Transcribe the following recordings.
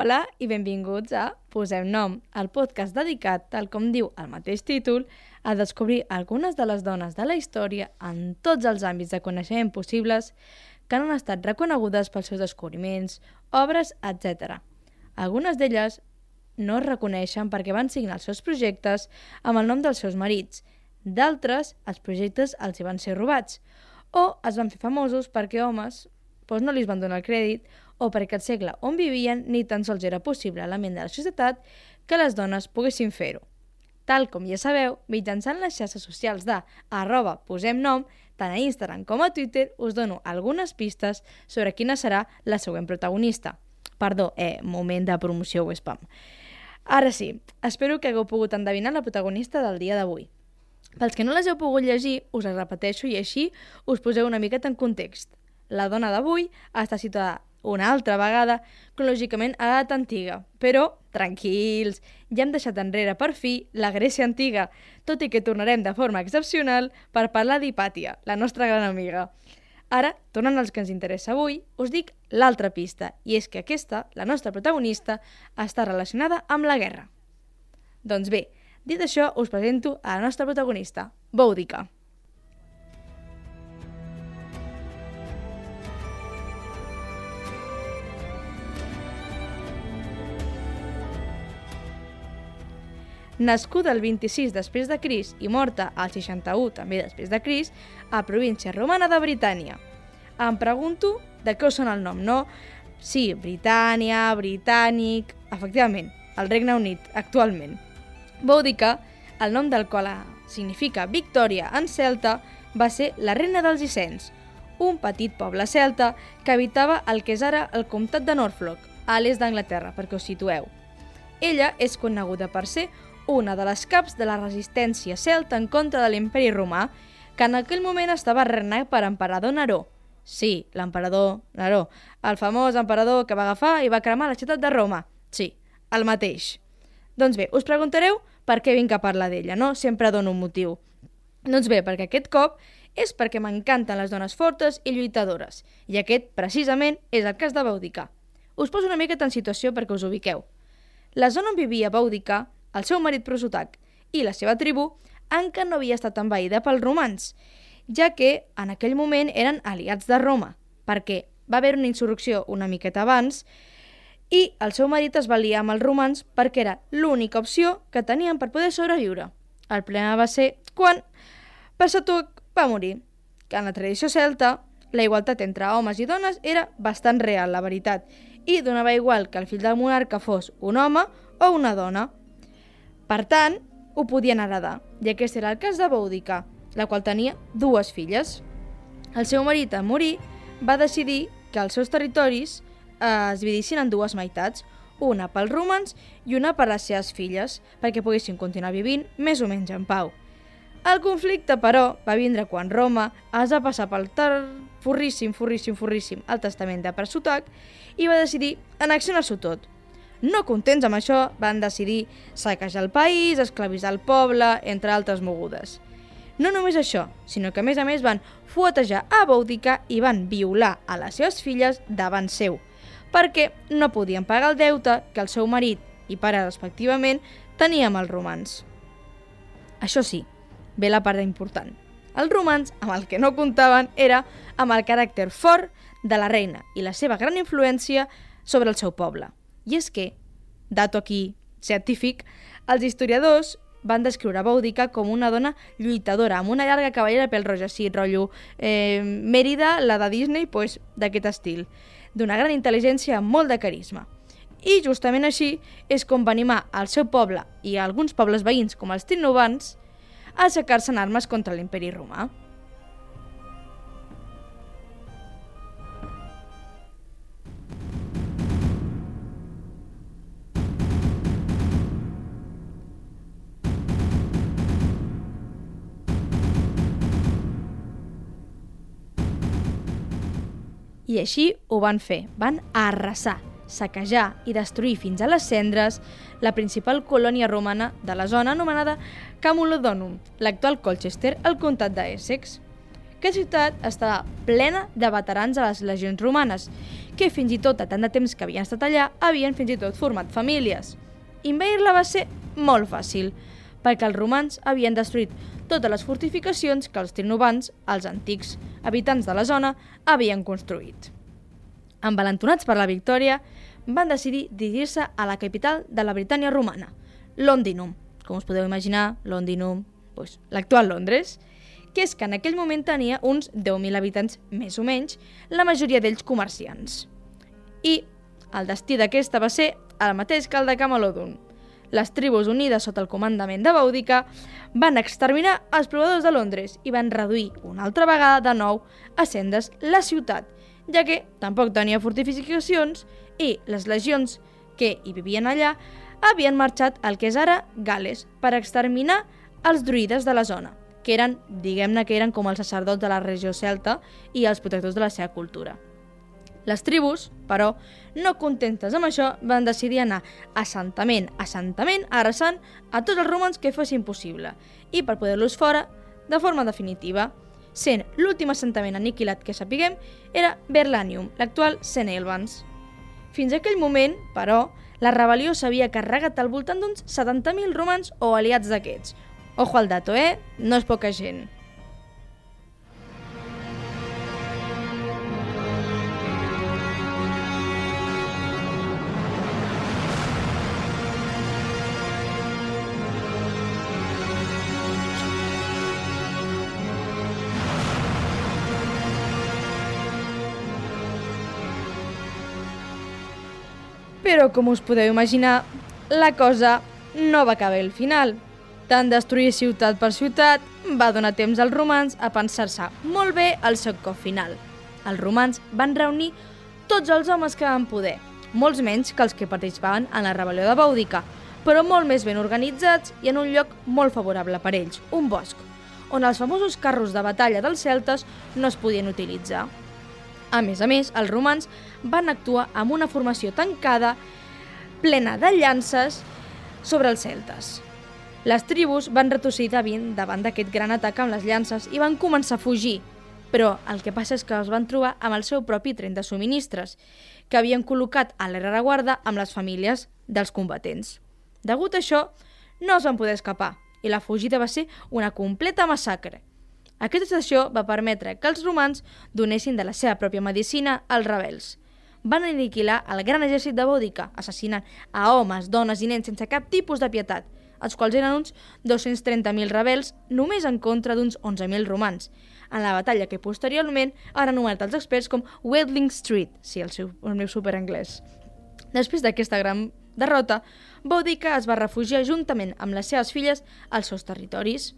Hola i benvinguts a Posem Nom, el podcast dedicat, tal com diu el mateix títol, a descobrir algunes de les dones de la història en tots els àmbits de coneixement possibles que han estat reconegudes pels seus descobriments, obres, etc. Algunes d'elles no es reconeixen perquè van signar els seus projectes amb el nom dels seus marits. D'altres, els projectes els hi van ser robats. O es van fer famosos perquè homes doncs no li van donar el crèdit o perquè al segle on vivien ni tan sols era possible a la ment de la societat que les dones poguessin fer-ho. Tal com ja sabeu, mitjançant les xarxes socials de arroba posem nom, tant a Instagram com a Twitter, us dono algunes pistes sobre quina serà la següent protagonista. Perdó, eh, moment de promoció o spam. Ara sí, espero que hagueu pogut endevinar la protagonista del dia d'avui. Pels que no les heu pogut llegir, us les repeteixo i així us poseu una miqueta en context. La dona d'avui està situada una altra vegada, cronològicament a l'edat antiga. Però, tranquils, ja hem deixat enrere per fi la Grècia antiga, tot i que tornarem de forma excepcional per parlar d'Hipàtia, la nostra gran amiga. Ara, tornant als que ens interessa avui, us dic l'altra pista, i és que aquesta, la nostra protagonista, està relacionada amb la guerra. Doncs bé, dit això, us presento a la nostra protagonista, Boudica. Nascuda el 26 després de Cris i morta al 61 també després de Cris, a província romana de Britània. Em pregunto de què sona el nom, no? Sí, Britània, britànic... Efectivament, el Regne Unit, actualment. Boudica, el nom del qual significa victòria en celta, va ser la reina dels Icens, un petit poble celta que habitava el que és ara el comtat de Norfolk, a l'est d'Anglaterra, perquè us situeu. Ella és coneguda per ser una de les caps de la resistència celta en contra de l'imperi romà, que en aquell moment estava regnat per emperador Neró. Sí, l'emperador Neró, el famós emperador que va agafar i va cremar la ciutat de Roma. Sí, el mateix. Doncs bé, us preguntareu per què vinc a parlar d'ella, no? Sempre dono un motiu. Doncs bé, perquè aquest cop és perquè m'encanten les dones fortes i lluitadores, i aquest, precisament, és el cas de Boudica. Us poso una miqueta en situació perquè us ubiqueu. La zona on vivia Boudica el seu marit Prosotac i la seva tribu encara no havia estat envaïda pels romans, ja que en aquell moment eren aliats de Roma, perquè va haver una insurrecció una miqueta abans i el seu marit es valia amb els romans perquè era l'única opció que tenien per poder sobreviure. El problema va ser quan Persetuc va morir, que en la tradició celta la igualtat entre homes i dones era bastant real, la veritat, i donava igual que el fill del monarca fos un home o una dona. Per tant, ho podien heredar, i aquest era el cas de Boudica, la qual tenia dues filles. El seu marit, en morir, va decidir que els seus territoris eh, es dividissin en dues meitats, una pels romans i una per les seves filles, perquè poguessin continuar vivint més o menys en pau. El conflicte, però, va vindre quan Roma es va passar pel tar forríssim, forríssim, forríssim el testament de Presutac i va decidir annexionar-s'ho tot. No contents amb això, van decidir saquejar el país, esclavitzar el poble, entre altres mogudes. No només això, sinó que a més a més van fuetejar a Boudica i van violar a les seves filles davant seu, perquè no podien pagar el deute que el seu marit i pare respectivament tenia amb els romans. Això sí, ve la part important. Els romans, amb el que no comptaven, era amb el caràcter fort de la reina i la seva gran influència sobre el seu poble. I és que, dato aquí científic, els historiadors van descriure Boudica com una dona lluitadora, amb una llarga cavallera pel roja, sí, rotllo eh, Mérida, la de Disney, pues, d'aquest estil, d'una gran intel·ligència molt de carisma. I justament així és com va animar al seu poble i alguns pobles veïns com els trinovans a aixecar-se en armes contra l'imperi romà. I així ho van fer. Van arrasar, saquejar i destruir fins a les cendres la principal colònia romana de la zona anomenada Camulodonum, l'actual Colchester, al comtat d'Essex. Aquesta ciutat estava plena de veterans a les legions romanes, que fins i tot a tant de temps que havien estat allà, havien fins i tot format famílies. Invair-la va ser molt fàcil, perquè els romans havien destruït totes les fortificacions que els trinovans, els antics habitants de la zona, havien construït. Envalentonats per la victòria, van decidir dirigir-se a la capital de la Britània romana, Londinum. Com us podeu imaginar, Londinum, doncs, l'actual Londres, que és que en aquell moment tenia uns 10.000 habitants més o menys, la majoria d'ells comerciants. I el destí d'aquesta va ser el mateix que el de Camalodun. Les tribus unides sota el comandament de Boudica van exterminar els provadors de Londres i van reduir una altra vegada de nou a cendes la ciutat, ja que tampoc tenia fortificacions i les legions que hi vivien allà havien marxat al que és ara Gales per exterminar els druides de la zona, que eren, diguem-ne que eren com els sacerdots de la regió celta i els protectors de la seva cultura. Les tribus, però, no contentes amb això, van decidir anar assentament assentament arrasant a tots els romans que fossin possible i per poder-los fora de forma definitiva, sent l'últim assentament aniquilat que sapiguem era Berlanium, l'actual St. Albans. Fins aquell moment, però, la rebel·lió s'havia carregat al voltant d'uns 70.000 romans o aliats d'aquests. Ojo al dato, eh? No és poca gent. Però, com us podeu imaginar, la cosa no va acabar al final. Tant destruir ciutat per ciutat va donar temps als romans a pensar-se molt bé el seu cop final. Els romans van reunir tots els homes que van poder, molts menys que els que participaven en la rebel·lió de Boudica, però molt més ben organitzats i en un lloc molt favorable per ells, un bosc, on els famosos carros de batalla dels celtes no es podien utilitzar. A més a més, els romans van actuar amb una formació tancada, plena de llances, sobre els celtes. Les tribus van retrocir davant d'aquest gran atac amb les llances i van començar a fugir, però el que passa és que es van trobar amb el seu propi tren de subministres, que havien col·locat a la rereguarda amb les famílies dels combatents. Degut a això, no es van poder escapar i la fugida va ser una completa massacre. Aquesta situació va permetre que els romans donessin de la seva pròpia medicina als rebels. Van aniquilar el gran exèrcit de Bòdica, assassinant a homes, dones i nens sense cap tipus de pietat, els quals eren uns 230.000 rebels només en contra d'uns 11.000 romans, en la batalla que posteriorment han anomenat els experts com Wedling Street, sí, el, seu, el meu superanglès. Després d'aquesta gran derrota, Boudica es va refugiar juntament amb les seves filles als seus territoris.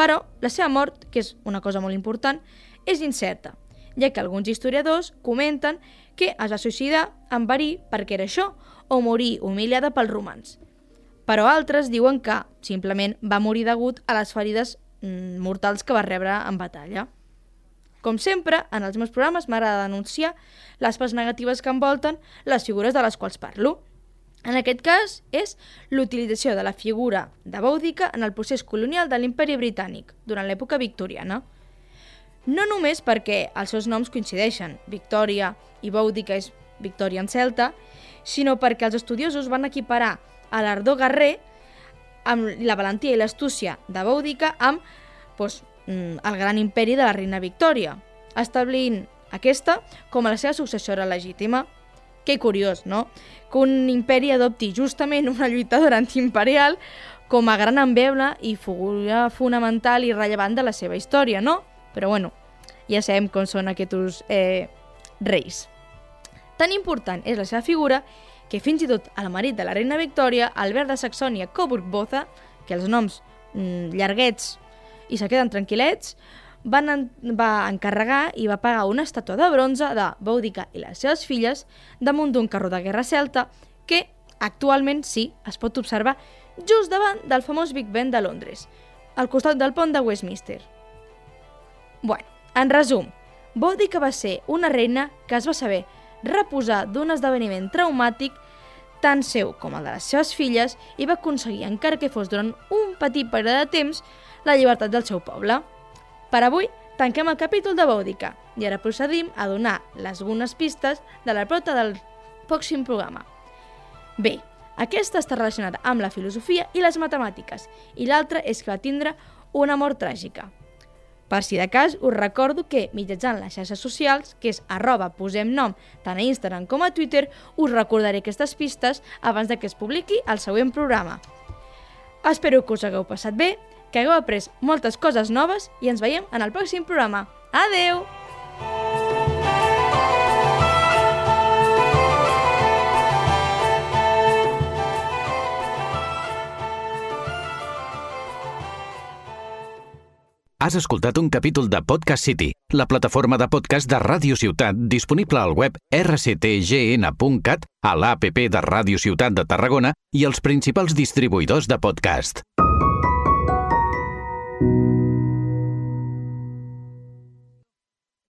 Però la seva mort, que és una cosa molt important, és incerta, ja que alguns historiadors comenten que es va suïcidar amb verí perquè era això, o morir humiliada pels romans. Però altres diuen que simplement va morir degut a les ferides mm, mortals que va rebre en batalla. Com sempre, en els meus programes m'agrada denunciar les parts negatives que envolten les figures de les quals parlo. En aquest cas, és l'utilització de la figura de Boudica en el procés colonial de l'imperi britànic, durant l'època victoriana. No només perquè els seus noms coincideixen, Victòria i Boudica és Victòria en celta, sinó perquè els estudiosos van equiparar a l'ardor guerrer amb la valentia i l'astúcia de Boudica amb doncs, el gran imperi de la reina Victòria, establint aquesta com a la seva successora legítima. Que curiós, no? Que un imperi adopti justament una lluitadora antiimperial com a gran embeble i figura fonamental i rellevant de la seva història, no? Però bueno, ja sabem com són aquests eh, reis. Tan important és la seva figura que fins i tot el marit de la reina Victòria, Albert de Saxònia Coburg-Boza, que els noms mm, llarguets i se queden tranquil·lets, van en, va encarregar i va pagar una estàtua de bronze de Boudica i les seves filles damunt d'un carro de guerra celta que actualment sí es pot observar just davant del famós Big Ben de Londres, al costat del pont de Westminster. Bueno, en resum, Bòdica va ser una reina que es va saber reposar d'un esdeveniment traumàtic tant seu com el de les seves filles i va aconseguir, encara que fos durant un petit període de temps, la llibertat del seu poble. Per avui tanquem el capítol de Bòdica i ara procedim a donar les algunes pistes de la prota del pròxim programa. Bé, aquesta està relacionada amb la filosofia i les matemàtiques i l'altra és que va tindre una mort tràgica. Per si de cas, us recordo que mitjançant les xarxes socials, que és arroba posem nom tant a Instagram com a Twitter, us recordaré aquestes pistes abans de que es publiqui el següent programa. Espero que us hagueu passat bé, que hagueu après moltes coses noves i ens veiem en el pròxim programa. Adeu! Has escoltat un capítol de Podcast City, la plataforma de podcast de Ràdio Ciutat disponible al web rctgn.cat, a l'APP de Ràdio Ciutat de Tarragona i els principals distribuïdors de podcast.